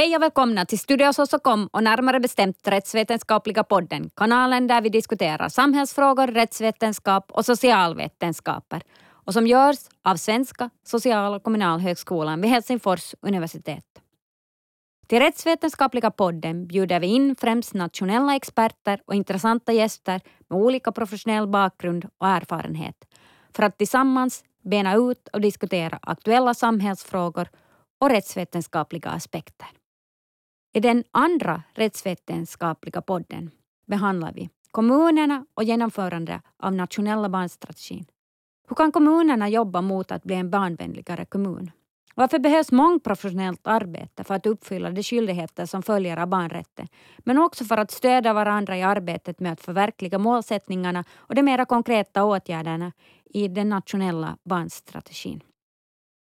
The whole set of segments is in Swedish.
Hej och välkomna till Studio Sosokom och närmare bestämt Rättsvetenskapliga podden, kanalen där vi diskuterar samhällsfrågor, rättsvetenskap och socialvetenskaper och som görs av Svenska social och kommunalhögskolan vid Helsingfors universitet. Till Rättsvetenskapliga podden bjuder vi in främst nationella experter och intressanta gäster med olika professionell bakgrund och erfarenhet för att tillsammans bena ut och diskutera aktuella samhällsfrågor och rättsvetenskapliga aspekter. I den andra rättsvetenskapliga podden behandlar vi kommunerna och genomförande av nationella barnstrategin. Hur kan kommunerna jobba mot att bli en barnvänligare kommun? Varför behövs mångprofessionellt arbete för att uppfylla de skyldigheter som följer av barnrätten, men också för att stödja varandra i arbetet med att förverkliga målsättningarna och de mera konkreta åtgärderna i den nationella barnstrategin.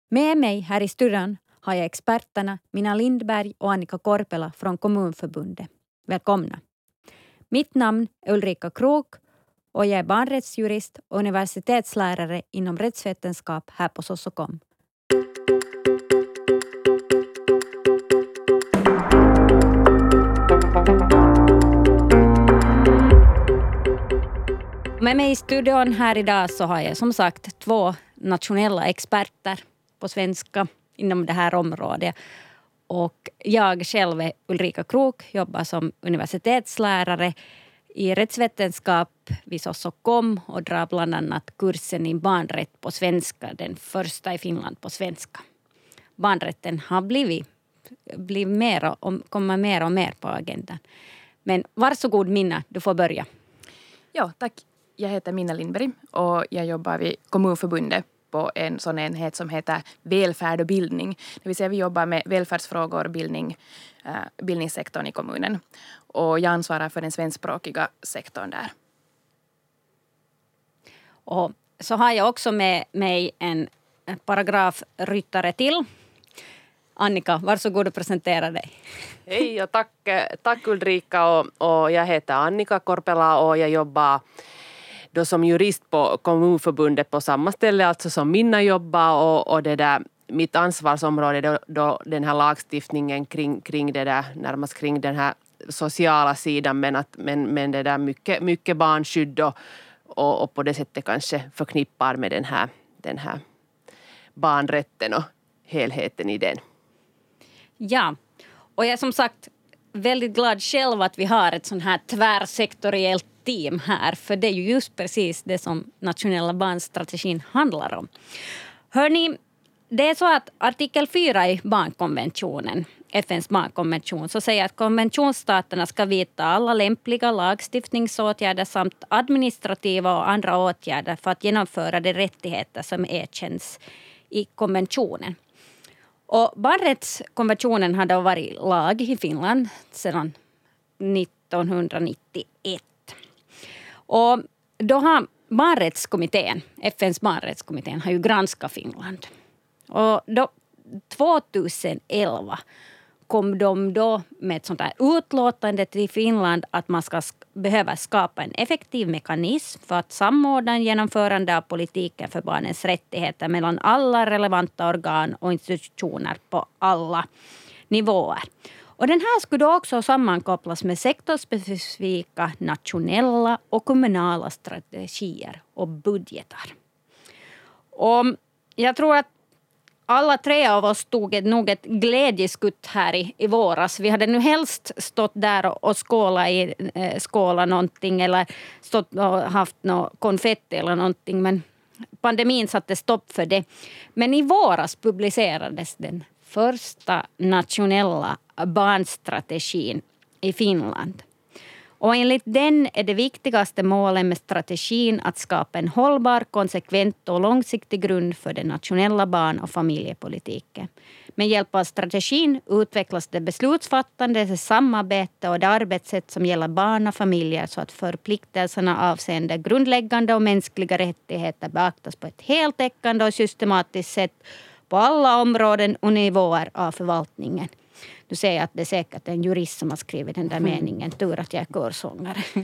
Med mig här i studion har jag experterna Mina Lindberg och Annika Korpela från Kommunförbundet. Välkomna. Mitt namn är Ulrika Krok och jag är barnrättsjurist och universitetslärare inom rättsvetenskap här på Sossokom. Med mig i studion här idag så har jag som sagt två nationella experter på svenska inom det här området. Och jag själv är Ulrika Krok, jobbar som universitetslärare i rättsvetenskap vid Sossokom och drar bland annat kursen i barnrätt på svenska, den första i Finland på svenska. Barnrätten har blivit, blivit mer och, kommer mer och mer på agendan. Men varsågod Minna, du får börja. Ja, tack. Jag heter Minna Lindberg och jag jobbar vid Kommunförbundet på en sån enhet som heter välfärd och bildning. Det vill säga vi jobbar med välfärdsfrågor och bildning, äh, bildningssektorn i kommunen. Och jag ansvarar för den svenskspråkiga sektorn där. Och så har jag också med mig en paragrafryttare till. Annika, varsågod och presentera dig. Hej och tack, tack Ulrika och, och jag heter Annika Korpela och jag jobbar då som jurist på Kommunförbundet på samma ställe alltså som Minna jobbar och, och det där mitt ansvarsområde då, då den här lagstiftningen kring, kring det där, närmast kring den här sociala sidan men, att, men, men det där mycket, mycket barnskydd och, och, och på det sättet kanske förknippar med den här, den här barnrätten och helheten i den. Ja, och jag är som sagt väldigt glad själv att vi har ett sånt här tvärsektoriellt team här, för det är ju just precis det som nationella barnstrategin handlar om. Hörni, det är så att artikel 4 i barnkonventionen, FNs barnkonvention, så säger att konventionsstaterna ska vidta alla lämpliga lagstiftningsåtgärder samt administrativa och andra åtgärder för att genomföra de rättigheter som erkänns i konventionen. Och barnrättskonventionen har då varit lag i Finland sedan 1991. Och då har barnrättskommittén, FNs barnrättskommittén, har ju granskat Finland. Och då 2011 kom de då med ett sånt här utlåtande till Finland att man ska behöva skapa en effektiv mekanism för att samordna genomförande av politiken för barnens rättigheter mellan alla relevanta organ och institutioner på alla nivåer. Och den här skulle då också sammankopplas med sektorspecifika nationella och kommunala strategier och budgetar. Och jag tror att alla tre av oss tog nog ett glädjeskutt här i, i våras. Vi hade nu helst stått där och, och skålat i eh, skåla någonting eller stått och haft något konfetti eller någonting. Men pandemin satte stopp för det. Men i våras publicerades den första nationella barnstrategin i Finland. Och enligt den är det viktigaste målet med strategin att skapa en hållbar, konsekvent och långsiktig grund för den nationella barn och familjepolitiken. Med hjälp av strategin utvecklas det beslutsfattande, det samarbete och det arbetssätt som gäller barn och familjer så att förpliktelserna avseende grundläggande och mänskliga rättigheter beaktas på ett heltäckande och systematiskt sätt på alla områden och nivåer av förvaltningen. Du säger att det är säkert en jurist som har skrivit den där mm. meningen. Tur att jag är körsångare.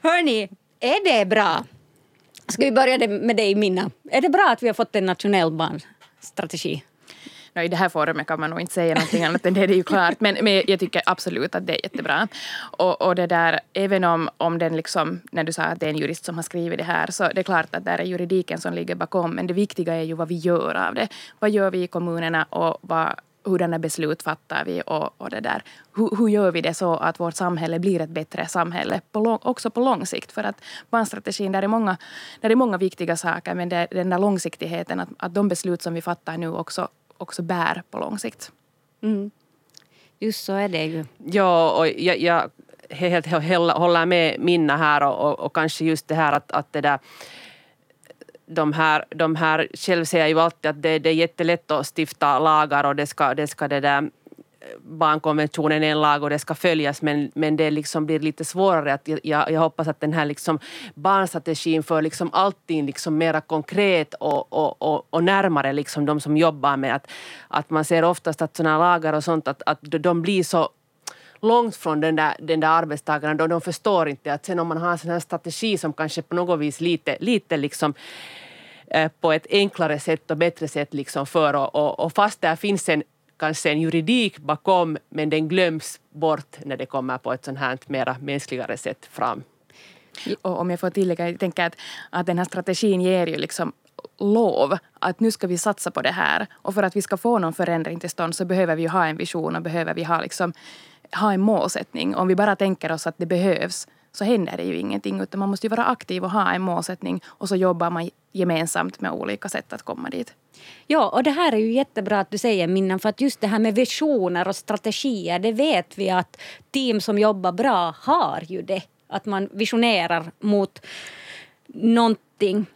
Hörni, är det bra? Ska vi börja med dig Minna? Är det bra att vi har fått en nationell barnstrategi? No, i det här forumet kan man nog inte säga någonting annat än det, det är ju klart. Men, men jag tycker absolut att det är jättebra. Och, och det där, även om, om den liksom, när du sa att det är en jurist som har skrivit det här, så det är klart att det är juridiken som ligger bakom. Men det viktiga är ju vad vi gör av det. Vad gör vi i kommunerna och vad hurdana beslut fattar vi och, och det där. Hur, hur, gör vi det så att vårt samhälle blir ett bättre samhälle på lång, också på lång sikt? För att barnstrategin, där är många, där är många viktiga saker men det den där långsiktigheten att, att de beslut som vi fattar nu också, också bär på lång sikt. Mm. Just så är det ju. Ja, och jag, jag helt håller med Minna här och, och, och kanske just det här att, att det där de här, de här, själv säger jag ju alltid att det, det är jättelätt att stifta lagar och det ska, det ska det där barnkonventionen är en lag och det ska följas men, men det liksom blir lite svårare. Att jag, jag hoppas att den här liksom barnstrategin för liksom allting liksom mera konkret och, och, och, och, närmare liksom de som jobbar med att, att man ser oftast att sådana lagar och sånt att, att de blir så långt från den där, den där arbetstagaren. och de förstår inte att sen om man har en sån här strategi som kanske på något vis lite, lite liksom eh, på ett enklare sätt och bättre sätt liksom för och, och, och fast där finns en kanske en juridik bakom men den glöms bort när det kommer på ett sånt här mera mänskligare sätt fram. Och om jag får tillägga, jag tänker att, att den här strategin ger ju liksom lov att nu ska vi satsa på det här. Och för att vi ska få någon förändring till stånd så behöver vi ju ha en vision och behöver vi ha liksom ha en målsättning. Om vi bara tänker oss att det behövs så händer det ju ingenting. Utan man måste ju vara aktiv och ha en målsättning och så jobbar man gemensamt med olika sätt att komma dit. Ja, och det här är ju jättebra att du säger Minnan, för att just det här med visioner och strategier, det vet vi att team som jobbar bra har ju det. Att man visionerar mot någonting.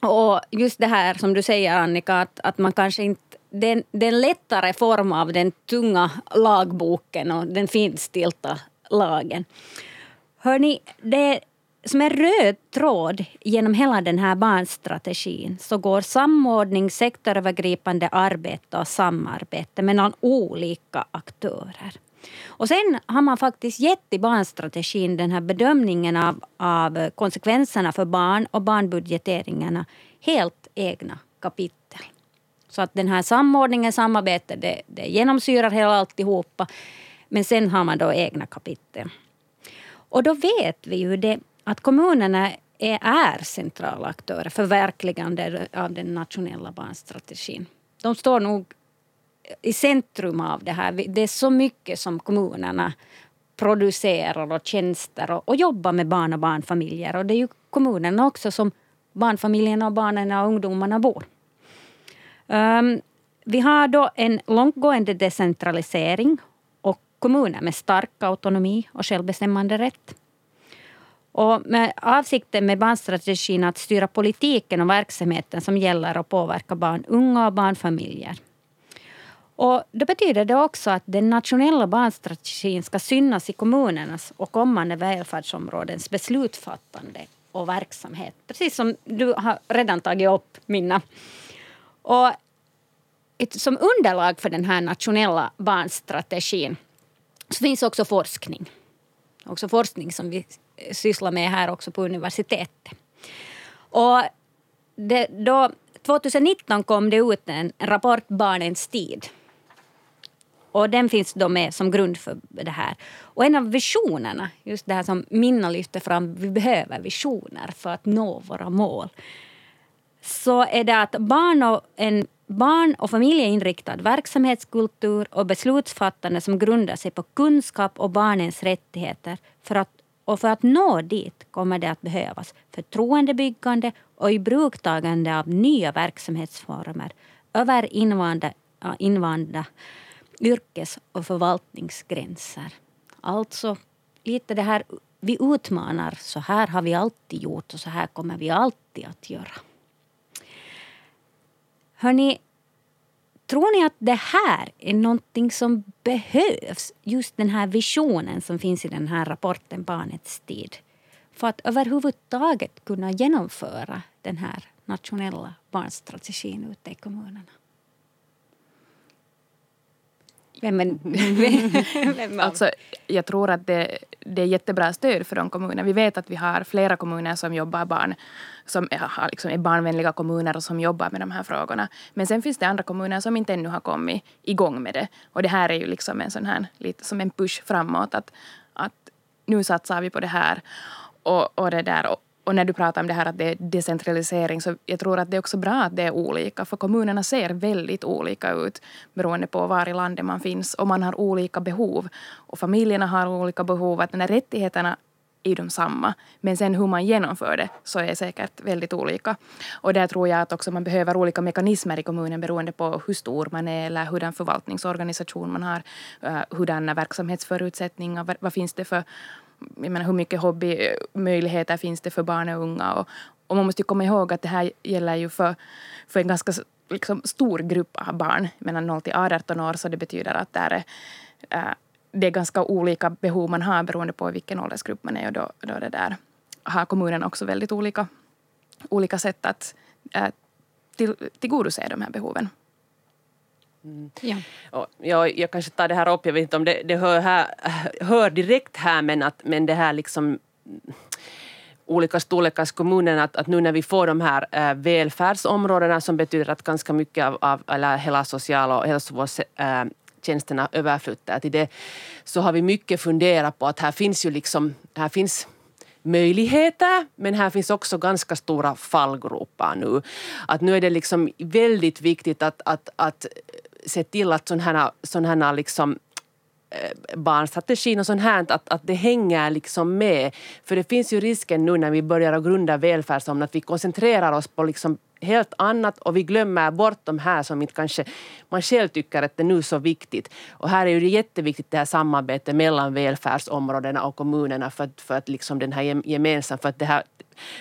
Och just det här som du säger Annika, att, att man kanske inte den, den lättare form av den tunga lagboken och den finstilta lagen. Hörni, det som en röd tråd genom hela den här barnstrategin så går samordning, sektorövergripande arbete och samarbete mellan olika aktörer. Och sen har man faktiskt gett i barnstrategin den här bedömningen av, av konsekvenserna för barn och barnbudgeteringarna helt egna kapitel. Så att den här samordningen, samarbetet, det, det genomsyrar hela alltihopa. Men sen har man då egna kapitel. Och då vet vi ju det att kommunerna är, är centrala aktörer för verkligande av den nationella barnstrategin. De står nog i centrum av det här. Det är så mycket som kommunerna producerar och tjänster och, och jobbar med barn och barnfamiljer. Och det är ju kommunerna också som barnfamiljerna, och barnen och ungdomarna bor. Um, vi har då en långtgående decentralisering kommuner med stark autonomi och självbestämmande rätt. Och med avsikten med barnstrategin att styra politiken och verksamheten som gäller att påverka barn, unga och barnfamiljer. Och då betyder det också att den nationella barnstrategin ska synas i kommunernas och kommande välfärdsområdens beslutsfattande och verksamhet. Precis som du har redan tagit upp, Minna. Och som underlag för den här nationella barnstrategin det finns också forskning. Också forskning som vi sysslar med här också på universitetet. Och det, då, 2019 kom det ut en rapport, Barnens tid. Och den finns då med som grund för det här. Och en av visionerna, just det här som Minna lyfter fram, vi behöver visioner för att nå våra mål. Så är det att barn och en barn och familjeinriktad verksamhetskultur och beslutsfattande som grundar sig på kunskap och barnens rättigheter. För att, och för att nå dit kommer det att behövas förtroendebyggande och ibruktagande av nya verksamhetsformer över invanda, invanda yrkes och förvaltningsgränser. Alltså lite det här, vi utmanar, så här har vi alltid gjort och så här kommer vi alltid att göra. Hörni, tror ni att det här är någonting som behövs? Just den här visionen som finns i den här rapporten Barnets tid. För att överhuvudtaget kunna genomföra den här nationella barnstrategin ute i kommunerna. Vem är, vem är Alltså, jag tror att det, det är jättebra stöd för de kommunerna. Vi vet att vi har flera kommuner som jobbar barn, som är, liksom är barnvänliga kommuner och som jobbar med de här frågorna. Men sen finns det andra kommuner som inte ännu har kommit igång med det. Och det här är ju liksom en sån här, lite som en push framåt. Att, att nu satsar vi på det här. Och, och det där. Och, och när du pratar om det här att det är decentralisering så jag tror att det är också bra att det är olika för kommunerna ser väldigt olika ut beroende på var i landet man finns och man har olika behov och familjerna har olika behov. Att de här rättigheterna är de samma. Men sen hur man genomför det så är säkert väldigt olika. Och där tror jag att också man behöver olika mekanismer i kommunen beroende på hur stor man är eller hurdan förvaltningsorganisation man har. Eh, Hurdana verksamhetsförutsättningar, vad finns det för jag menar, hur mycket hobbymöjligheter finns det för barn och unga? Och, och man måste ju komma ihåg att det här gäller ju för, för en ganska liksom, stor grupp av barn, mellan 0 till 18 år, så det betyder att det är, äh, eh, det är ganska olika behov man har beroende på vilken åldersgrupp man är och då, då det där har kommunen också väldigt olika, olika sätt att äh, till, tillgodose de här behoven. Mm. Ja. Och jag, jag kanske tar det här upp, jag vet inte om det, det hör, här, hör direkt här men, att, men det här liksom olika storlekars kommuner att, att nu när vi får de här äh, välfärdsområdena som betyder att ganska mycket av, av eller hela social och hälsovårdstjänsterna äh, överflyttar till det så har vi mycket funderat på att här finns ju liksom, här finns möjligheter men här finns också ganska stora fallgropar nu. Att nu är det liksom väldigt viktigt att, att, att se till att sådana här, här liksom eh, barnstrategin och sånt här, att, att det hänger liksom med. För det finns ju risken nu när vi börjar att grunda välfärdsområden att vi koncentrerar oss på liksom helt annat och vi glömmer bort de här som inte kanske man själv tycker att det är nu så viktigt. Och här är ju det jätteviktigt det här samarbetet mellan välfärdsområdena och kommunerna för att, för att liksom den här gemensamma, för att det här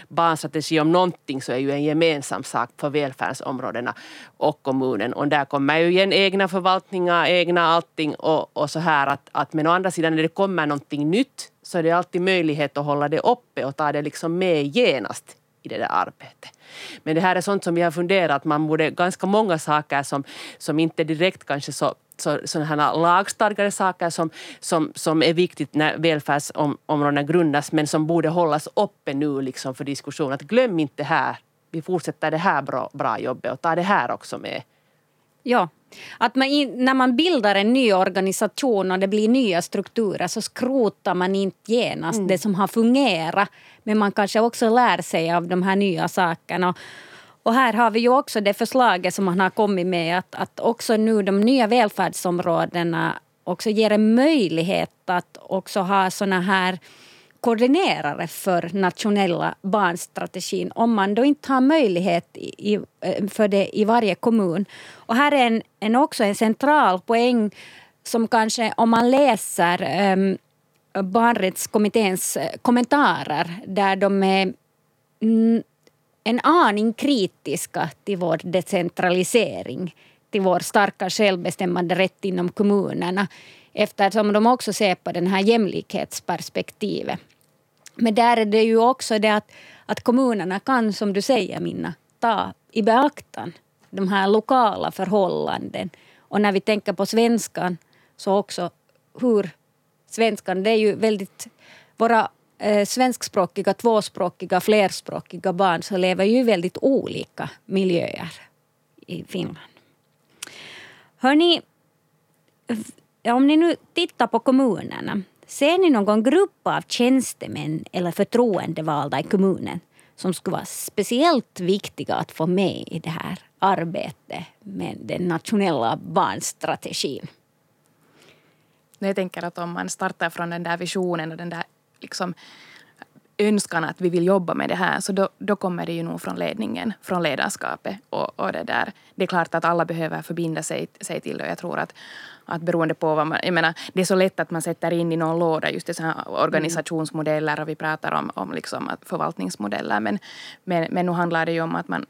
barnstrategi om någonting så är ju en gemensam sak för välfärdsområdena och kommunen. Och där kommer ju igen egna förvaltningar, egna allting och, och så här att, att men å andra sidan när det kommer någonting nytt så är det alltid möjlighet att hålla det uppe och ta det liksom med genast i det där arbetet. Men det här är sånt som vi har funderat, man borde ganska många saker som, som inte direkt kanske så så, sådana lagstadgade saker som, som, som är viktigt när välfärdsområdena grundas men som borde hållas uppe nu liksom för diskussion. Att glöm inte här, vi fortsätter det här bra, bra jobbet och ta det här också med. Ja, att man när man bildar en ny organisation och det blir nya strukturer så skrotar man inte genast mm. det som har fungerat. Men man kanske också lär sig av de här nya sakerna. Och här har vi ju också det förslaget som man har kommit med att, att också nu de nya välfärdsområdena också ger en möjlighet att också ha såna här koordinerare för nationella barnstrategin om man då inte har möjlighet i, eh, för det i varje kommun. Och här är en, en också en central poäng som kanske om man läser um, barnrättskommitténs eh, kommentarer där de är en aning kritiska till vår decentralisering, till vår starka självbestämmande rätt inom kommunerna eftersom de också ser på det här jämlikhetsperspektivet. Men där är det ju också det att, att kommunerna kan, som du säger Minna, ta i beaktan de här lokala förhållanden. Och när vi tänker på svenskan så också hur svenskan, det är ju väldigt... Våra eh, svenskspråkiga, tvåspråkiga, flerspråkiga barn så lever ju i väldigt olika miljöer i Finland. Hörni, om ni nu tittar på kommunerna, ser ni någon grupp av tjänstemän eller förtroendevalda i kommunen som skulle vara speciellt viktiga att få med i det här arbetet med den nationella barnstrategin? Jag tänker att om man startar från den där visionen och den där liksom önskan att vi vill jobba med det här så då, då kommer det ju nog från ledningen, från ledarskapet. Och, och det, där. det är klart att alla behöver förbinda sig, sig till det. Jag tror att, att beroende på vad man... Jag menar, det är så lätt att man sätter in i någon låda just det så här organisationsmodeller och vi pratar om, om liksom förvaltningsmodeller. Men, men, men nu handlar det ju om att man,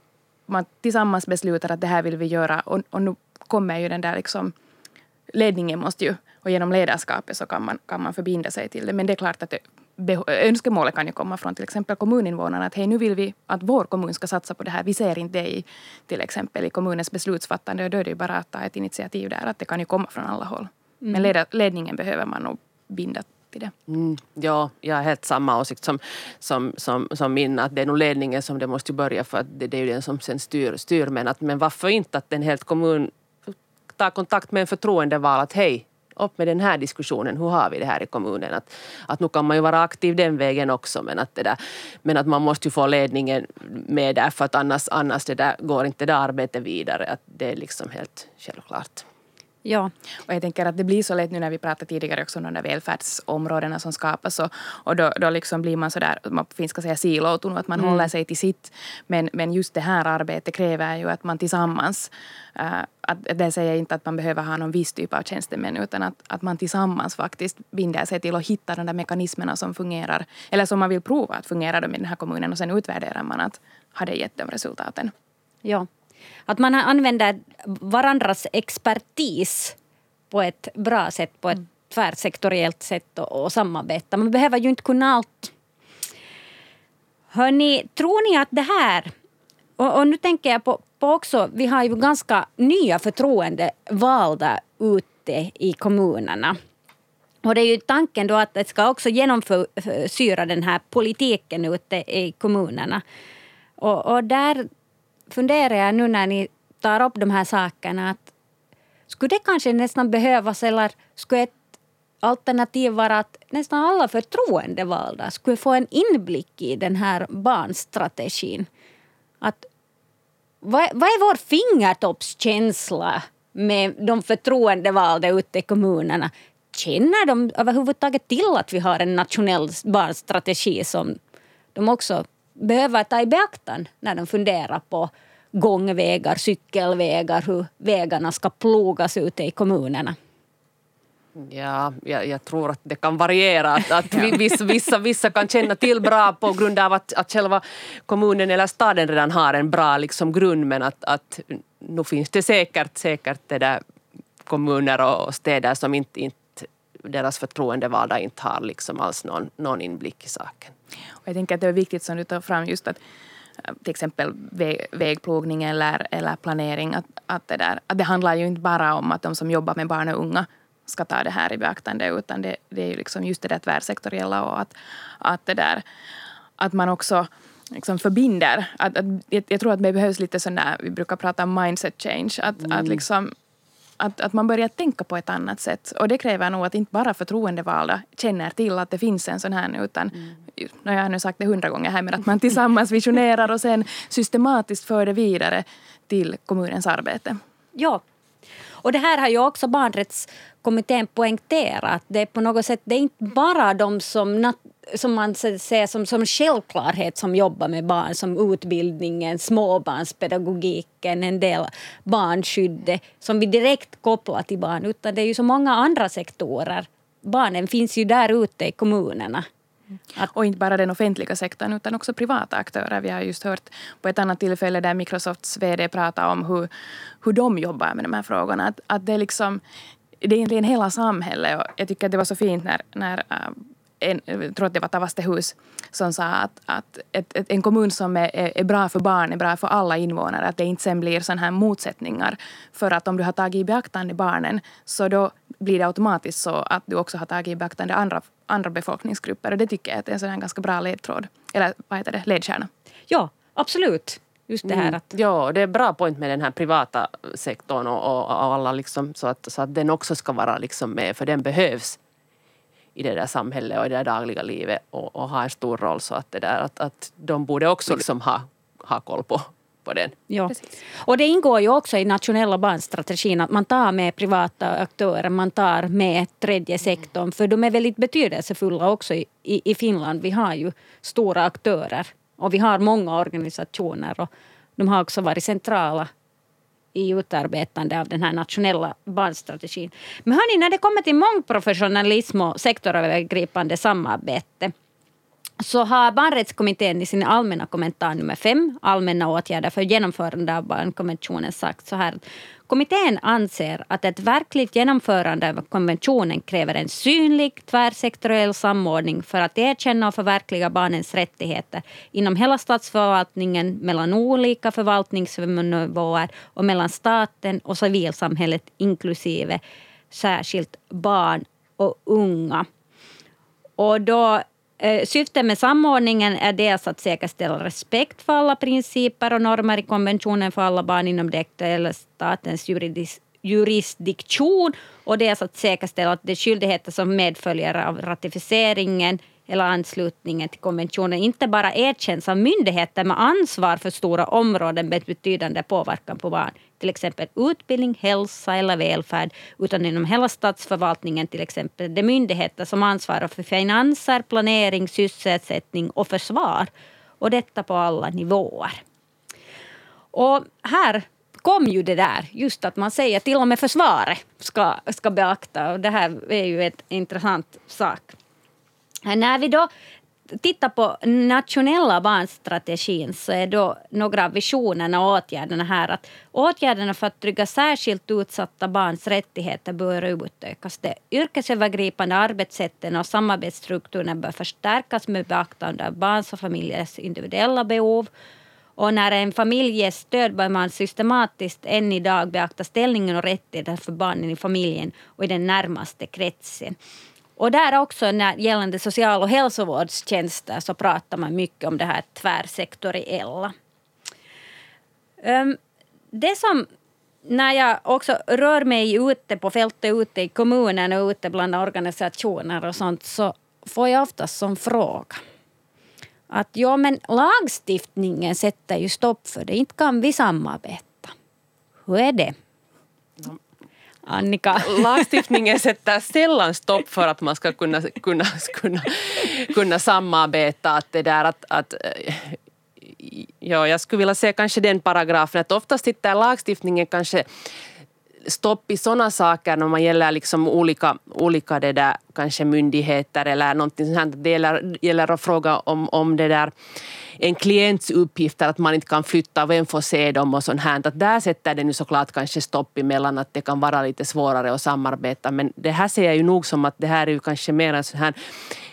man tillsammans beslutar att det här vill vi göra och, och nu kommer ju den där liksom... Ledningen måste ju och genom ledarskapet så kan man, kan man förbinda sig till det. Men det är klart att det, önskemålet kan ju komma från till exempel kommuninvånarna att hej nu vill vi att vår kommun ska satsa på det här. Vi ser inte det i till exempel i kommunens beslutsfattande och då är det ju bara att ta ett initiativ där att det kan ju komma från alla håll. Men leda, ledningen behöver man nog binda till det. Mm, ja, jag har helt samma åsikt som, som, som, som min, att det är nog ledningen som det måste börja för att det, det är ju den som sen styr, styr men, att, men varför inte att en helt kommun tar kontakt med en förtroendevald att hej, upp med den här diskussionen, hur har vi det här i kommunen? Att, att nu kan man ju vara aktiv den vägen också men att, det där, men att man måste ju få ledningen med där för att annars, annars det där, går inte det arbetet vidare. Att det är liksom helt självklart. Ja. Och jag tänker att det blir så lätt nu när vi pratade tidigare också om de där välfärdsområdena som skapas och, och då, då liksom blir man sådär, man på finska säga siloutunut, att man mm. håller sig till sitt. Men, men just det här arbetet kräver ju att man tillsammans, äh, att, det säger inte att man behöver ha någon viss typ av tjänstemän utan att, att man tillsammans faktiskt binder sig till att hitta de där mekanismerna som fungerar, eller som man vill prova att fungerar de i den här kommunen och sen utvärderar man att har det gett de resultaten. Ja. Att man använder varandras expertis på ett bra sätt, på ett mm. tvärsektoriellt sätt och, och samarbeta. Man behöver ju inte kunna allt. Hörni, tror ni att det här... Och, och nu tänker jag på, på också, vi har ju ganska nya förtroendevalda ute i kommunerna. Och det är ju tanken då att det ska också genomsyra den här politiken ute i kommunerna. Och, och där funderar jag nu när ni tar upp de här sakerna att skulle det kanske nästan behövas eller skulle ett alternativ vara att nästan alla förtroendevalda skulle få en inblick i den här barnstrategin. Att, vad, vad är vår fingertoppskänsla med de förtroendevalda ute i kommunerna? Känner de överhuvudtaget till att vi har en nationell barnstrategi som de också behöver ta i beaktande när de funderar på gångvägar, cykelvägar, hur vägarna ska plogas ute i kommunerna? Ja, jag, jag, tror att det kan variera. Att, att vissa, vissa, vissa kan känna till bra på grund av att, att själva kommunen eller staden redan har en bra liksom, grund men att, att nu finns det säkert, säkert det där kommuner och städer som inte, inte deras förtroendevalda inte har liksom alls någon, någon inblick i saken. Och jag tänker att det är viktigt som du tar fram just att äh, till exempel väg, vägplogning eller, eller planering. Att, att, det där, att det handlar ju inte bara om att de som jobbar med barn och unga ska ta det här i beaktande utan det, det är ju liksom just det där tvärsektoriella och att, att, det där, att man också liksom förbinder. Att, att, jag, tror att det behövs lite sån där, vi brukar prata om mindset change. Att, mm. att liksom att, att man börjar tänka på ett annat sätt. Och det kräver nog att inte bara förtroendevalda känner till att det finns en sån här utan, mm ju, har jag nu sagt det hundra gånger här, men att man tillsammans visionerar och sen systematiskt för det vidare till kommunens arbete. Ja, och det här har ju också barnrättskommittén poängterat. Det är på något sätt, det är inte bara de som, som man ser som, som självklarhet som jobbar med barn, som utbildningen, småbarnspedagogiken, en del barnskyddet, som vi direkt kopplar till barn, utan det är ju så många andra sektorer. Barnen finns ju där ute i kommunerna. Att, och inte bara den offentliga sektorn utan också privata aktörer. Vi har just hört på ett annat tillfälle där Microsofts VD pratade om hur, hur de jobbar med de här frågorna. Att, att det, är liksom, det är egentligen hela samhället. Och jag tycker att det var så fint när, när äh, en, jag tror att det var Tavastehus som sa att, att ett, ett, en kommun som är, är, bra för barn är bra för alla invånare. Att det inte sen blir sådana här motsättningar. För att om du har tagit i beaktande barnen så då blir det automatiskt så att du också har tagit i beaktande andra, andra befolkningsgrupper. Och det tycker jag är en sån ganska bra ledtråd. Eller vad heter det? Ledstjärna. Ja, absolut. Just det här mm. att... Mm. Ja, det är bra point med den här privata sektorn och, och, och alla liksom, så, att, så att den också ska vara liksom med, för den behövs i det där samhället och i det där dagliga livet och, och ha en stor roll så att det där att, att de borde också liksom ha, ha koll på, på den. Ja. Och det ingår ju också i nationella barnstrategin att man tar med privata aktörer, man tar med tredje sektorn för de är väldigt betydelsefulla också i, i, i Finland. Vi har ju stora aktörer och vi har många organisationer och de har också varit centrala i utarbetande av den här nationella barnstrategin. Men hörni, när det kommer till mångprofessionalism och sektorövergripande samarbete så har barnrättskommittén i sin allmänna kommentar nummer fem, allmänna åtgärder för genomförande av barnkonventionen, sagt så här. Kommittén anser att ett verkligt genomförande av konventionen kräver en synlig tvärsektoriell samordning för att erkänna och förverkliga barnens rättigheter inom hela statsförvaltningen, mellan olika förvaltningsnivåer och mellan staten och civilsamhället inklusive särskilt barn och unga. Och då Eh, syftet med samordningen är dels att säkerställa respekt för alla principer och normer i konventionen för alla barn inom det aktuella statens juridis jurisdiktion och dels att säkerställa att de skyldigheter som medföljer av ratificeringen eller anslutningen till konventionen inte bara erkänns av myndigheter med ansvar för stora områden med betydande påverkan på barn, till exempel utbildning, hälsa eller välfärd, utan inom hela statsförvaltningen, till exempel de myndigheter som ansvarar för finanser, planering, sysselsättning och försvar. Och detta på alla nivåer. Och här kom ju det där, just att man säger till och med försvaret ska, ska beakta. Och det här är ju en intressant sak. När vi då tittar på nationella barnstrategin så är då några av visionerna och åtgärderna här att åtgärderna för att trygga särskilt utsatta barns rättigheter bör utökas. De yrkesövergripande arbetssätten och samarbetsstrukturerna bör förstärkas med beaktande av barns och familjers individuella behov. Och när en familj ges stöd bör man systematiskt än idag beakta ställningen och rättigheterna för barnen i familjen och i den närmaste kretsen. Och där också när gällande social och hälsovårdstjänster så pratar man mycket om det här tvärsektoriella. Ehm, det som när jag också rör mig ute på fältet, ute i kommunen och ute bland organisationer och sånt så får jag oftast som fråga att ja, men lagstiftningen sätter ju stopp för det. Inte kan vi samarbeta. Hur är det? Annika? Lagstiftningen sätter sällan stopp för att man ska kunna, kunna, kunna, kunna samarbeta. Att det där att, att eh, ja, jag skulle vilja se kanske den paragrafen att oftast tittar lagstiftningen kanske stopp i sådana saker när man gäller liksom olika, olika det där, kanske myndigheter eller någonting sånt. Här. Det gäller, gäller att fråga om, om det där en klients uppgifter, att man inte kan flytta, vem får se dem och sånt här. Att där sätter det nu såklart kanske stopp emellan, att det kan vara lite svårare att samarbeta. Men det här ser jag ju nog som att det här är ju kanske mer en sån här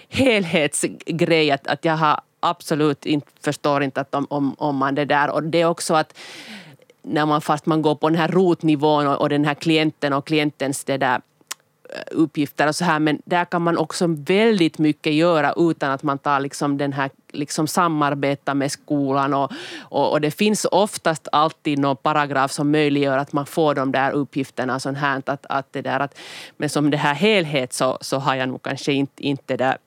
helhetsgrej, att, att jag har absolut inte, förstår inte att om, om, om man det där. Och det är också att när man fast man går på den här rotnivån och, och den här klienten och klientens det där eh, uppgifter och så här men där kan man också väldigt mycket göra utan att man tar liksom den här liksom samarbeta med skolan och, och, och, det finns oftast alltid någon paragraf som möjliggör att man får de där uppgifterna sånt här att, att det där att men som det här helhet så, så har jag nog kanske inte, inte där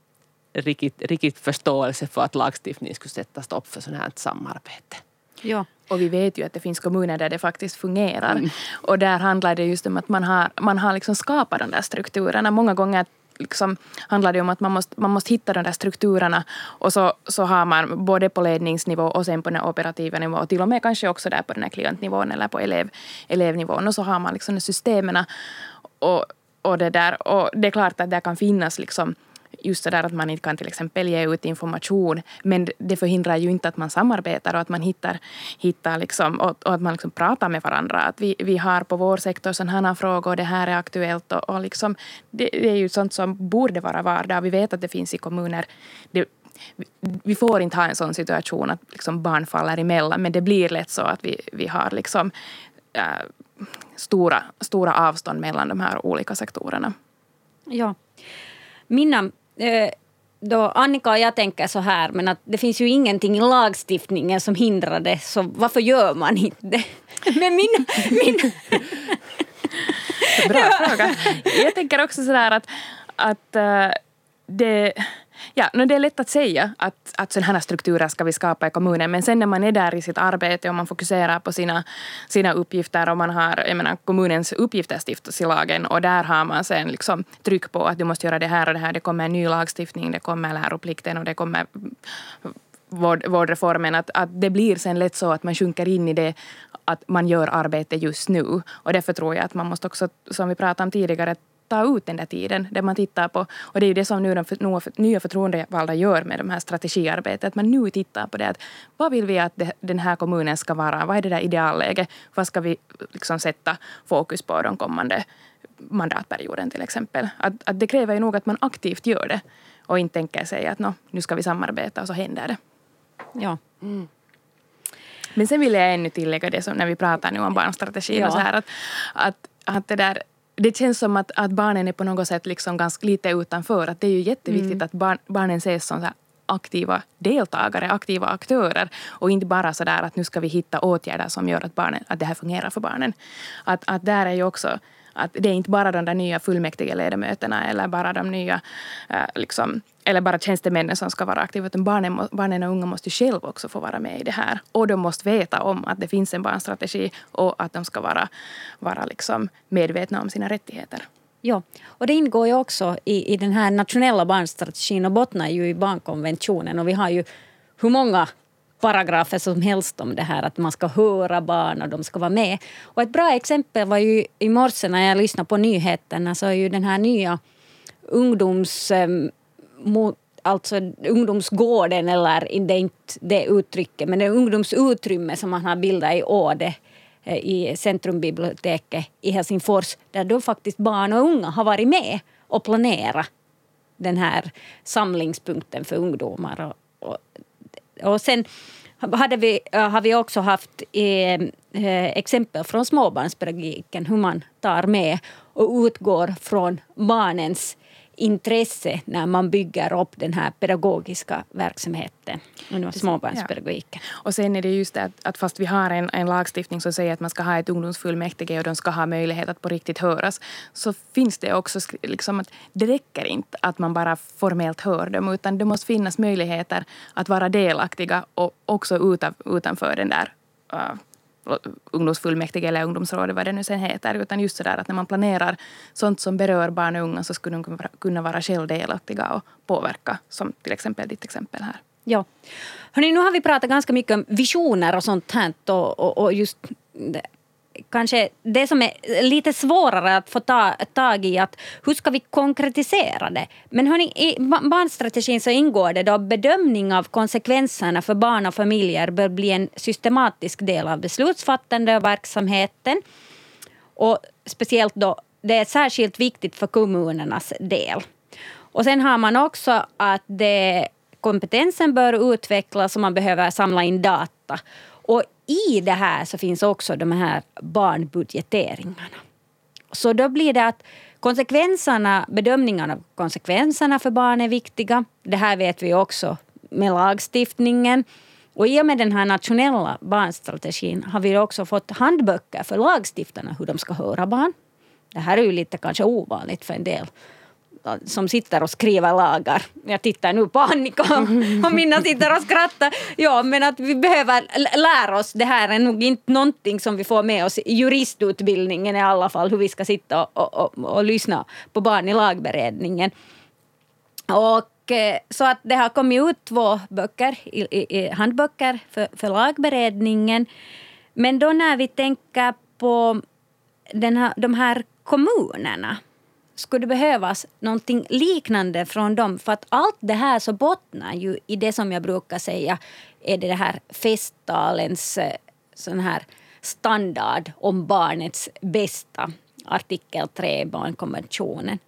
riktigt, riktigt förståelse för att lagstiftningen skulle sätta stopp för sånt här samarbete. Ja. Och vi vet ju att det finns kommuner där det faktiskt fungerar. Mm. Och där handlar det just om att man har, man har liksom skapat de där strukturerna. Många gånger liksom handlar det om att man måste, man måste hitta de där strukturerna och så, så har man både på ledningsnivå och sen på den operativa nivån och till och med kanske också där på den här klientnivån eller på elev, elevnivån och så har man liksom systemen och, och det där och det är klart att det kan finnas liksom just sådär att man inte kan till exempel ge ut information. Men det förhindrar ju inte att man samarbetar och att man hittar, hittar liksom, och, och att man liksom pratar med varandra. Att vi, vi har på vår sektor sådana här frågor, det här är aktuellt. Och, och liksom, det, det, är ju sånt som borde vara vardag. Vi vet att det finns i kommuner. Det, vi får inte ha en sån situation att liksom barn faller emellan men det blir lätt så att vi, vi har liksom, äh, stora, stora avstånd mellan de här olika sektorerna. Ja. Minna då Annika och jag tänker så här, men att det finns ju ingenting i lagstiftningen som hindrar det, så varför gör man inte det? Men min... min Bra fråga. Jag tänker också så där att, att uh, det Ja, no, det är lätt att säga att, att sådana här strukturer ska vi skapa i kommunen men sen när man är där i sitt arbete och man fokuserar på sina, sina uppgifter och man har jag menar, kommunens uppgifter stiftas i lagen och där har man sen liksom tryck på att du måste göra det här och det här. Det kommer en ny lagstiftning, det kommer läroplikten och det kommer vård, vårdreformen. Att, att det blir sen lätt så att man sjunker in i det att man gör arbete just nu. Och därför tror jag att man måste också, som vi pratade om tidigare, ta ut den där tiden där man tittar på, och det är ju det som nu de nya förtroendevalda gör med de här strategiarbetet, att man nu tittar på det, att vad vill vi att det, den här kommunen ska vara, vad är det där idealläget, vad ska vi liksom sätta fokus på de kommande mandatperioden till exempel. Att, att det kräver ju nog att man aktivt gör det och inte tänker sig att no, nu ska vi samarbeta och så händer det. Ja. Mm. Men sen vill jag ännu tillägga det som när vi pratar nu om barnstrategin ja. och så här att, att, att det där det känns som att, att barnen är på något sätt liksom ganska lite utanför. Att det är ju jätteviktigt mm. att barn, barnen ses som så aktiva deltagare, aktiva aktörer och inte bara så där att nu ska vi hitta åtgärder som gör att, barnen, att det här fungerar för barnen. Att, att där är ju också att det är inte bara de där nya fullmäktigeledamöterna eller bara de nya äh, liksom, eller bara tjänstemännen som ska vara aktiva, utan barnen, barnen och unga måste själva också få vara med i det här. Och de måste veta om att det finns en barnstrategi och att de ska vara, vara liksom medvetna om sina rättigheter. Ja, och det ingår ju också i, i den här nationella barnstrategin och bottnar ju i barnkonventionen och vi har ju hur många paragrafer som helst om det här att man ska höra barn och de ska vara med. Och ett bra exempel var ju i morse när jag lyssnade på nyheterna så är ju den här nya ungdoms... Ehm, alltså ungdomsgården, eller det är inte det uttrycket, men det är ungdomsutrymme som man har bildat i Åde eh, i Centrumbiblioteket i Helsingfors där då faktiskt barn och unga har varit med och planerat den här samlingspunkten för ungdomar. Och, sen hade vi, eh, har vi också haft eh, eh, exempel från småbarnspedagogiken hur man tar med och utgår från barnens intresse när man bygger upp den här pedagogiska verksamheten inom småbarnspedagogiken. Ja. Och sen är det just det att, att fast vi har en, en lagstiftning som säger att man ska ha ett ungdomsfullmäktige och de ska ha möjlighet att på riktigt höras så finns det också liksom att det räcker inte att man bara formellt hör dem utan det måste finnas möjligheter att vara delaktiga och också utanför den där uh, ungdomsfullmäktige eller ungdomsrådet, vad det nu sen heter. Utan just sådär att när man planerar sånt som berör barn och unga så skulle de kunna vara självdelaktiga och påverka, som till exempel ditt exempel här. Ja. Hörrni, nu har vi pratat ganska mycket om visioner och sånt här och, och, och just kanske det som är lite svårare att få ta, tag i att hur ska vi konkretisera det? Men hörni, i barnstrategin så ingår det då bedömning av konsekvenserna för barn och familjer bör bli en systematisk del av beslutsfattande och verksamheten. Och speciellt då, det är särskilt viktigt för kommunernas del. Och sen har man också att det, kompetensen bör utvecklas och man behöver samla in data. Och i det här så finns också de här barnbudgeteringarna. Så då blir det att konsekvenserna, bedömningarna av konsekvenserna för barn är viktiga. Det här vet vi också med lagstiftningen. Och i och med den här nationella barnstrategin har vi också fått handböcker för lagstiftarna hur de ska höra barn. Det här är ju lite kanske ovanligt för en del Tota, som sitter och skriver lagar. Jag tittar nu på Annika och Minna sitter och skrattar. Ja, men att vi behöver lära oss. Det här är nog inte någonting som vi får med oss i juristutbildningen i alla fall. Hur vi ska sitta och, och, och, och lyssna på barn i lagberedningen. Och eh, så att det har kommit ut två böcker, i, i, handböcker för, för lagberedningen. Men då när vi tänker på den här, de här kommunerna skulle det behövas någonting liknande från dem. För att allt det här så bottnar ju i det som jag brukar säga är det här festtalens eh, sån här standard om barnets bästa. Artikel 3 i barnkonventionen.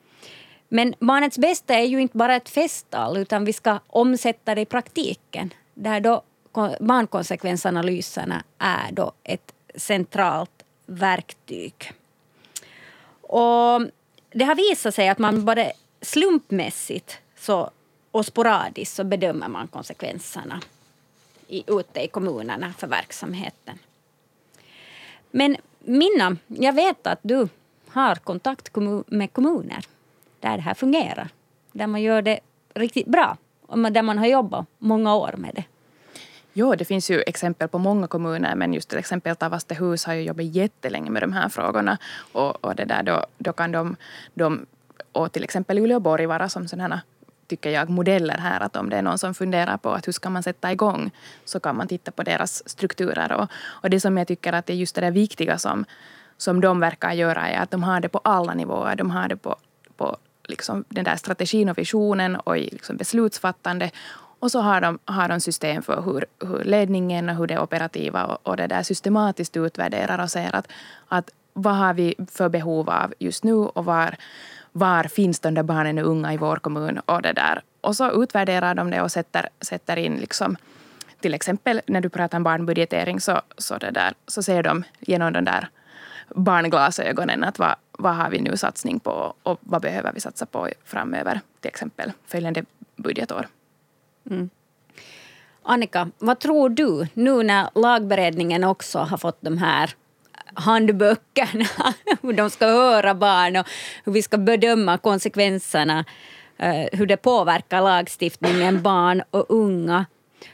Men barnets bästa är ju inte bara ett festtal utan vi ska omsätta det i praktiken. Där då barnkonsekvensanalyserna är då ett centralt verktyg. Och det har visat sig att man både slumpmässigt så, och sporadiskt så bedömer man konsekvenserna i, ute i kommunerna för verksamheten. Men Minna, jag vet att du har kontakt med kommuner där det här fungerar. Där man gör det riktigt bra och där man har jobbat många år med det. Jo, det finns ju exempel på många kommuner men just till exempel Tavastehus har ju jobbat jättelänge med de här frågorna och, och det där då, då kan de, de och till exempel Uleåborg vara som sådana tycker jag, modeller här. Att om det är någon som funderar på att hur ska man sätta igång så kan man titta på deras strukturer. Och, och det som jag tycker att är just det där viktiga som, som de verkar göra är att de har det på alla nivåer. De har det på, på liksom den där strategin och visionen och i liksom beslutsfattande och så har de, har de system för hur, hur ledningen och hur det operativa och, och det där systematiskt utvärderar och ser att, att vad har vi för behov av just nu och var, var finns de där barnen och unga i vår kommun och det där. Och så utvärderar de det och sätter, sätter in liksom till exempel när du pratar om barnbudgetering så, så, det där, så ser de genom den där barnglasögonen. Att vad, vad har vi nu satsning på och vad behöver vi satsa på framöver, till exempel följande budgetår. Mm. Annika, vad tror du nu när lagberedningen också har fått de här handböckerna, hur de ska höra barn och hur vi ska bedöma konsekvenserna, eh, hur det påverkar lagstiftningen, barn och unga.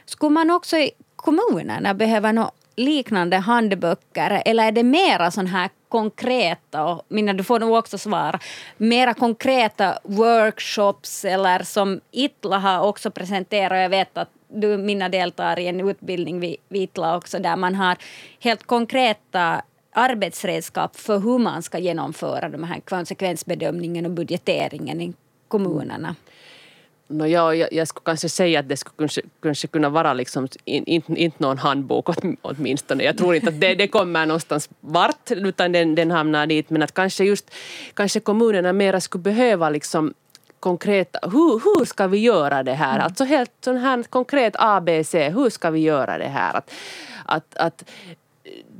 Skulle man också i kommunerna behöva något liknande handböcker? Eller är det mera sån här konkreta, och Minna du får nog också svara, mera konkreta workshops eller som Itla har också presenterat, jag vet att du Minna deltar i en utbildning vid, vid Itla också där man har helt konkreta arbetsredskap för hur man ska genomföra de här konsekvensbedömningen och budgeteringen i kommunerna. Mm. No, ja, jag, jag skulle kanske säga att det skulle kanske, kanske kunna vara liksom, inte in, någon handbok åtminstone. Jag tror inte att det, det kommer någonstans vart utan den, den hamnar dit. Men att kanske just kanske kommunerna mera skulle behöva liksom konkreta, hur, hur ska vi göra det här? Mm. Alltså helt sån här konkret ABC, hur ska vi göra det här? Att, att, att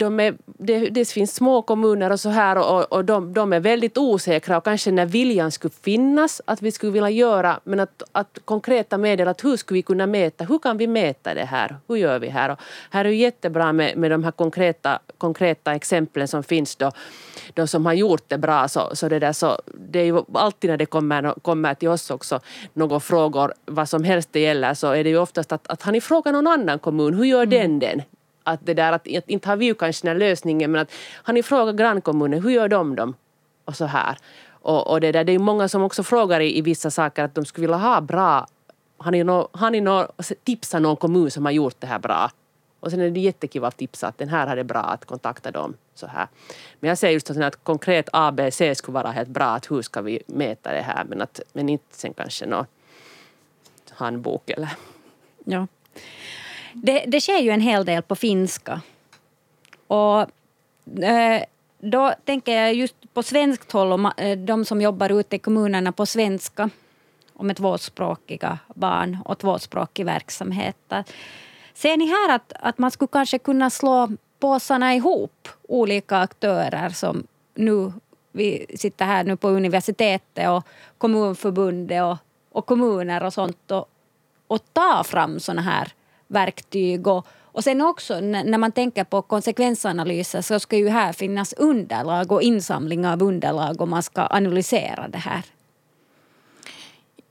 de är, det, det, finns små kommuner och så här och, och de, de, är väldigt osäkra och kanske när viljan skulle finnas att vi skulle vilja göra men att, att konkreta medel, att hur skulle vi kunna mäta, hur kan vi mäta det här, hur gör vi här? Och här är det jättebra med, med de här konkreta, konkreta exemplen som finns då, de som har gjort det bra så, så, det, där, så det är ju alltid när det kommer, kommer till oss också några frågor, vad som helst det gäller så är det ju oftast att, att har ni frågat någon annan kommun, hur gör den den? Att det där att, inte har vi ju kanske den här lösningen men att har ni frågat grannkommunen, hur gör de dem? Och så här. Och, och det, där, det är många som också frågar i, i vissa saker att de skulle vilja ha bra har ni, no, har ni no, tipsat någon kommun som har gjort det här bra? Och sen är det jättekul att tipsa att den här har det bra att kontakta dem. Så här. Men jag säger just att, att konkret ABC skulle vara helt bra. Att hur ska vi mäta det här? Men, att, men inte sen kanske någon handbok eller... Ja. Det, det sker ju en hel del på finska. Och eh, då tänker jag just på svenskt håll, och eh, de som jobbar ute i kommunerna på svenska och med tvåspråkiga barn och tvåspråkig verksamhet. Ser ni här att, att man skulle kanske kunna slå påsarna ihop, olika aktörer som nu vi sitter här nu på universitetet och Kommunförbundet och, och kommuner och sånt och, och ta fram såna här verktyg. Och, och sen också när man tänker på konsekvensanalyser så ska ju här finnas underlag och insamling av underlag om man ska analysera det här.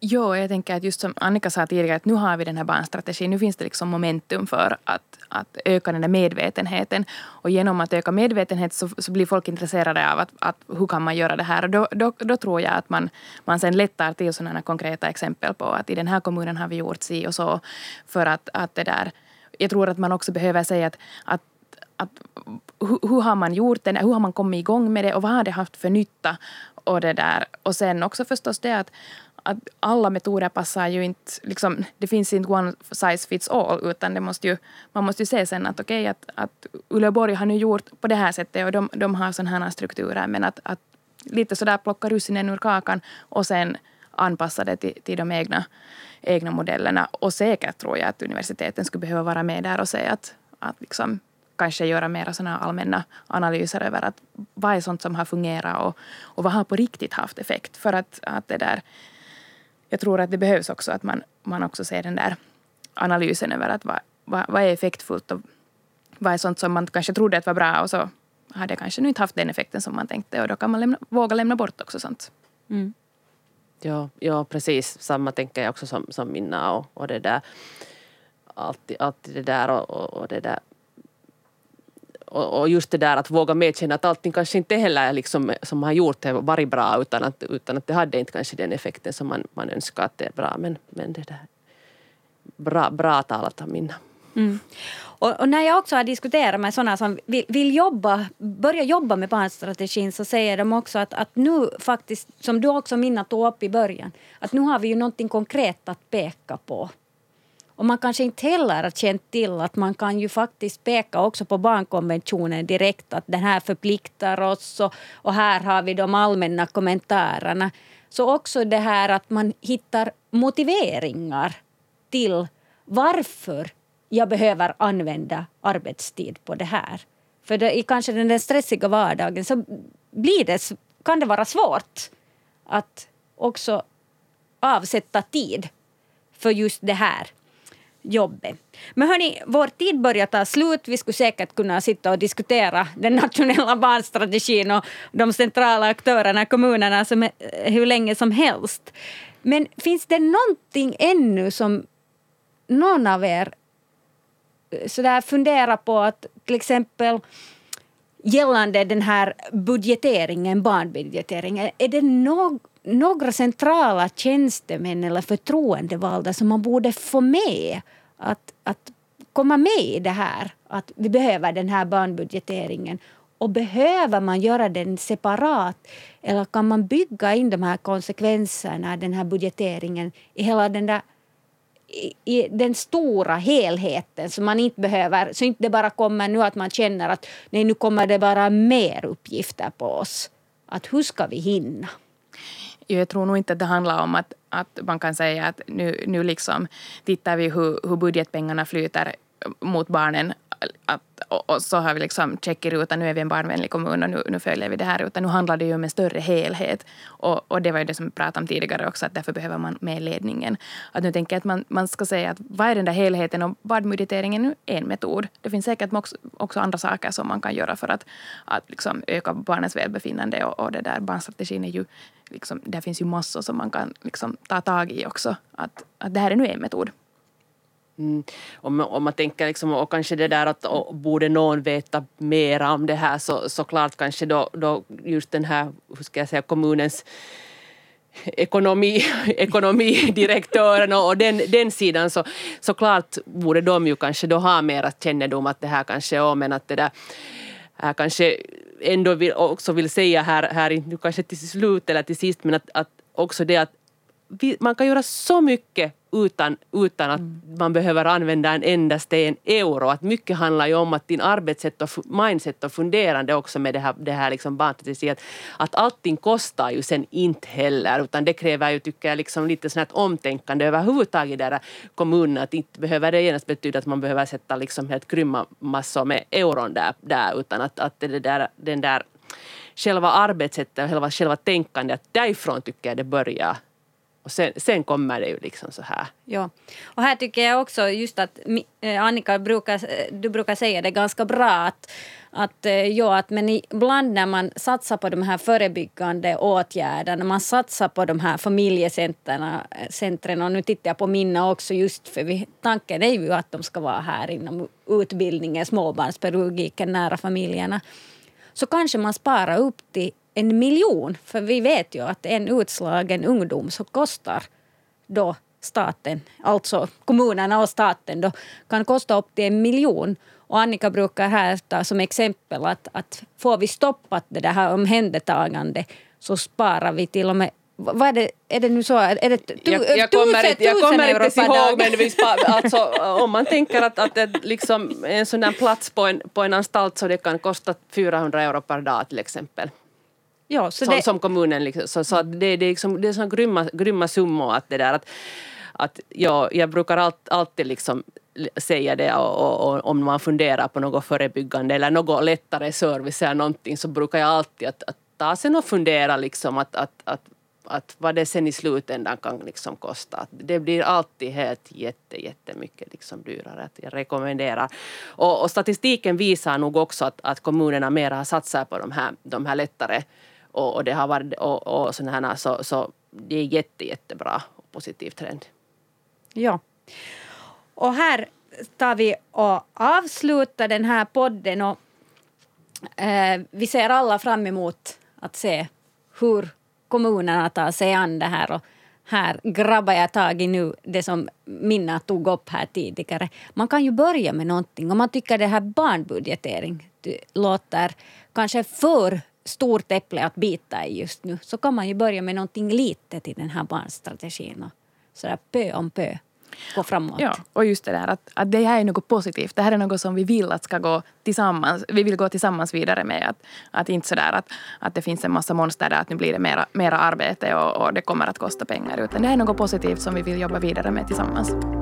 Jo, jag tänker att just som Annika sa tidigare, att nu har vi den här barnstrategin. Nu finns det liksom momentum för att, att öka den där medvetenheten. Och genom att öka medvetenhet så, så blir folk intresserade av att, att hur kan man göra det här. Och då, då, då tror jag att man, man sen lättar till sådana konkreta exempel på att i den här kommunen har vi gjort si och så. För att, att det där, jag tror att man också behöver säga att, att att hur, hur, har man gjort det, hur har man kommit igång med det och vad har det haft för nytta? Och, det där. och sen också förstås det att, att alla metoder passar ju inte, liksom, det finns inte one size fits all utan det måste ju, man måste ju se sen att okej okay, att, att Uleåborg har nu gjort på det här sättet och de, de har sådana här strukturer men att, att lite sådär plocka russinen ur kakan och sen anpassa det till, till de egna, egna modellerna. Och säkert tror jag att universiteten skulle behöva vara med där och säga att, att liksom, kanske göra mera såna allmänna analyser över att vad är sånt som har fungerat och, och vad har på riktigt haft effekt. För att, att det där jag tror att det behövs också att man, man också ser den där analysen över att vad, vad, vad är effektfullt och vad är sånt som man kanske trodde att var bra och så har det kanske nu inte haft den effekten som man tänkte och då kan man lämna, våga lämna bort också sånt. Mm. Ja, ja, precis. Samma tänker jag också som, som Minna och, och det där. Alltid, alltid det där och, och, och det där och, och, just det där att våga medkänna att allting kanske inte heller liksom, som har gjort det varit bra utan att, utan att det hade inte kanske den effekten som man, man önskar att det är bra. Men, men det där bra, bra talat av Minna. Mm. Och, och, när jag också har diskuterat med sådana som vill, vill jobba, börja jobba med barnstrategin så säger de också att, att nu faktiskt, som du också Minna tog upp i början, att nu har vi ju någonting konkret att peka på. Och man kanske inte heller har känt till att man kan ju faktiskt peka också på barnkonventionen direkt att den här förpliktar oss och, och här har vi de allmänna kommentarerna. Så också det här att man hittar motiveringar till varför jag behöver använda arbetstid på det här. För det, i kanske den där stressiga vardagen så blir det, kan det vara svårt att också avsätta tid för just det här jobbet. Men hörni, vår tid börjar ta slut. Vi skulle säkert kunna sitta och diskutera den nationella barnstrategin och de centrala aktörerna, kommunerna, som eh, hur länge som helst. Men finns det någonting ännu som någon av er eh, sådär funderar på att till exempel gällande den här budgeteringen, barnbudgeteringen, är det något några centrala tjänstemän eller förtroendevalda som man borde få med att, att komma med i det här, att vi behöver den här barnbudgeteringen. Och behöver man göra den separat eller kan man bygga in de här konsekvenserna, den här budgeteringen i hela den där i den stora helheten så man inte behöver, så inte det bara kommer nu att man känner att nej nu kommer det bara mer uppgifter på oss. Att hur ska vi hinna? Jag tror nog inte att det handlar om att, att man kan säga att nu, nu liksom tittar vi hur, hur budgetpengarna flyter mot barnen att, och, och, så har vi liksom check i rutan, nu är vi en barnvänlig kommun och nu, nu följer vi det här. Utan nu handlar det ju om en större helhet. Och, och det var ju det som vi pratade om tidigare också, att därför behöver man med ledningen. Att nu tänker jag att man, man ska säga att vad är den där helheten och badmeditering är en metod. Det finns säkert också, också andra saker som man kan göra för att, att liksom öka barnens välbefinnande och, och det där barnstrategin är ju liksom, där finns ju massor som man kan liksom ta tag i också. Att, att det här är nu en metod. Mm. Om, om man tänker liksom, och kanske det där att och, borde någon veta mer om det här så såklart kanske då, då just den här, hur ska jag säga, kommunens ekonomi, ekonomidirektören och den, den sidan så såklart borde de ju kanske då ha mera kännedom att det här kanske är men att det där här kanske ändå vill, också vill säga här, här nu kanske till slut eller till sist men att, att också det att vi, man kan göra så mycket utan, utan att mm. man behöver använda en endaste en euro. Att mycket handlar ju om att din arbetssätt och mindset och funderande också med det här, det här liksom att, att allting kostar ju sen inte heller utan det kräver ju tycker jag liksom lite sånt omtänkande överhuvudtaget där kommunen att inte behöver det genast betyda att man behöver sätta liksom helt grymma massor med euron där, där utan att, att det där, den där själva arbetssättet och själva, själva tänkandet, därifrån tycker jag det börjar och sen, sen kommer det ju liksom så här. Ja. Och här tycker jag också just att eh, Annika, brukar, eh, du brukar säga det ganska bra att, att, eh, ja, att men ibland när man satsar på de här förebyggande åtgärderna, man satsar på de här familjecentren och nu tittar jag på mina också just för vi, tanken är ju att de ska vara här inom utbildningen, småbarnspedagogiken, nära familjerna så kanske man sparar upp till en miljon. För vi vet ju att en utslagen ungdom så kostar då staten, alltså kommunerna och staten, då, kan kosta upp till en miljon. Och Annika brukar här ta som exempel att, att får vi stoppat det här omhändertagandet så sparar vi till och med vad är det, är det nu så? Är det tu, jag, jag kommer inte, jag kommer inte ihåg men vi spar, alltså, om man tänker att, att det liksom en sån där plats på en, på en anstalt så det kan kosta 400 euro per dag till exempel. Ja, så som, det... som kommunen. Liksom, så, så det, det, är liksom, det är såna grymma, grymma summor att det där att, att ja, jag brukar allt, alltid liksom säga det och, och, och, om man funderar på något förebyggande eller något lättare service eller någonting så brukar jag alltid att, att ta sen och fundera liksom att, att, att, att vad det sen i slutändan kan liksom kosta. Det blir alltid helt jätte, jättemycket liksom dyrare. Att jag rekommenderar. Och, och statistiken visar nog också att, att kommunerna mer har satsat på de här, de här lättare och, och det har varit och, och sådana här, så, så det är jätte, jättebra och positiv trend. Ja. Och här tar vi och avslutar den här podden och eh, vi ser alla fram emot att se hur kommunerna tar sig an det här. Och här grabbar jag tag i nu det som Minna tog upp här tidigare. Man kan ju börja med någonting. Om man tycker det här barnbudgetering låter kanske för stort äpple att bita i just nu så kan man ju börja med någonting litet i den här barnstrategin och sådär pö om pö gå framåt. Ja, och just det där att, att det här är något positivt. Det här är något som vi vill att ska gå tillsammans. Vi vill gå tillsammans vidare med. Att, att inte sådär att, att det finns en massa monster där att nu blir det mera, mera arbete och, och det kommer att kosta pengar. Utan det här är något positivt som vi vill jobba vidare med tillsammans.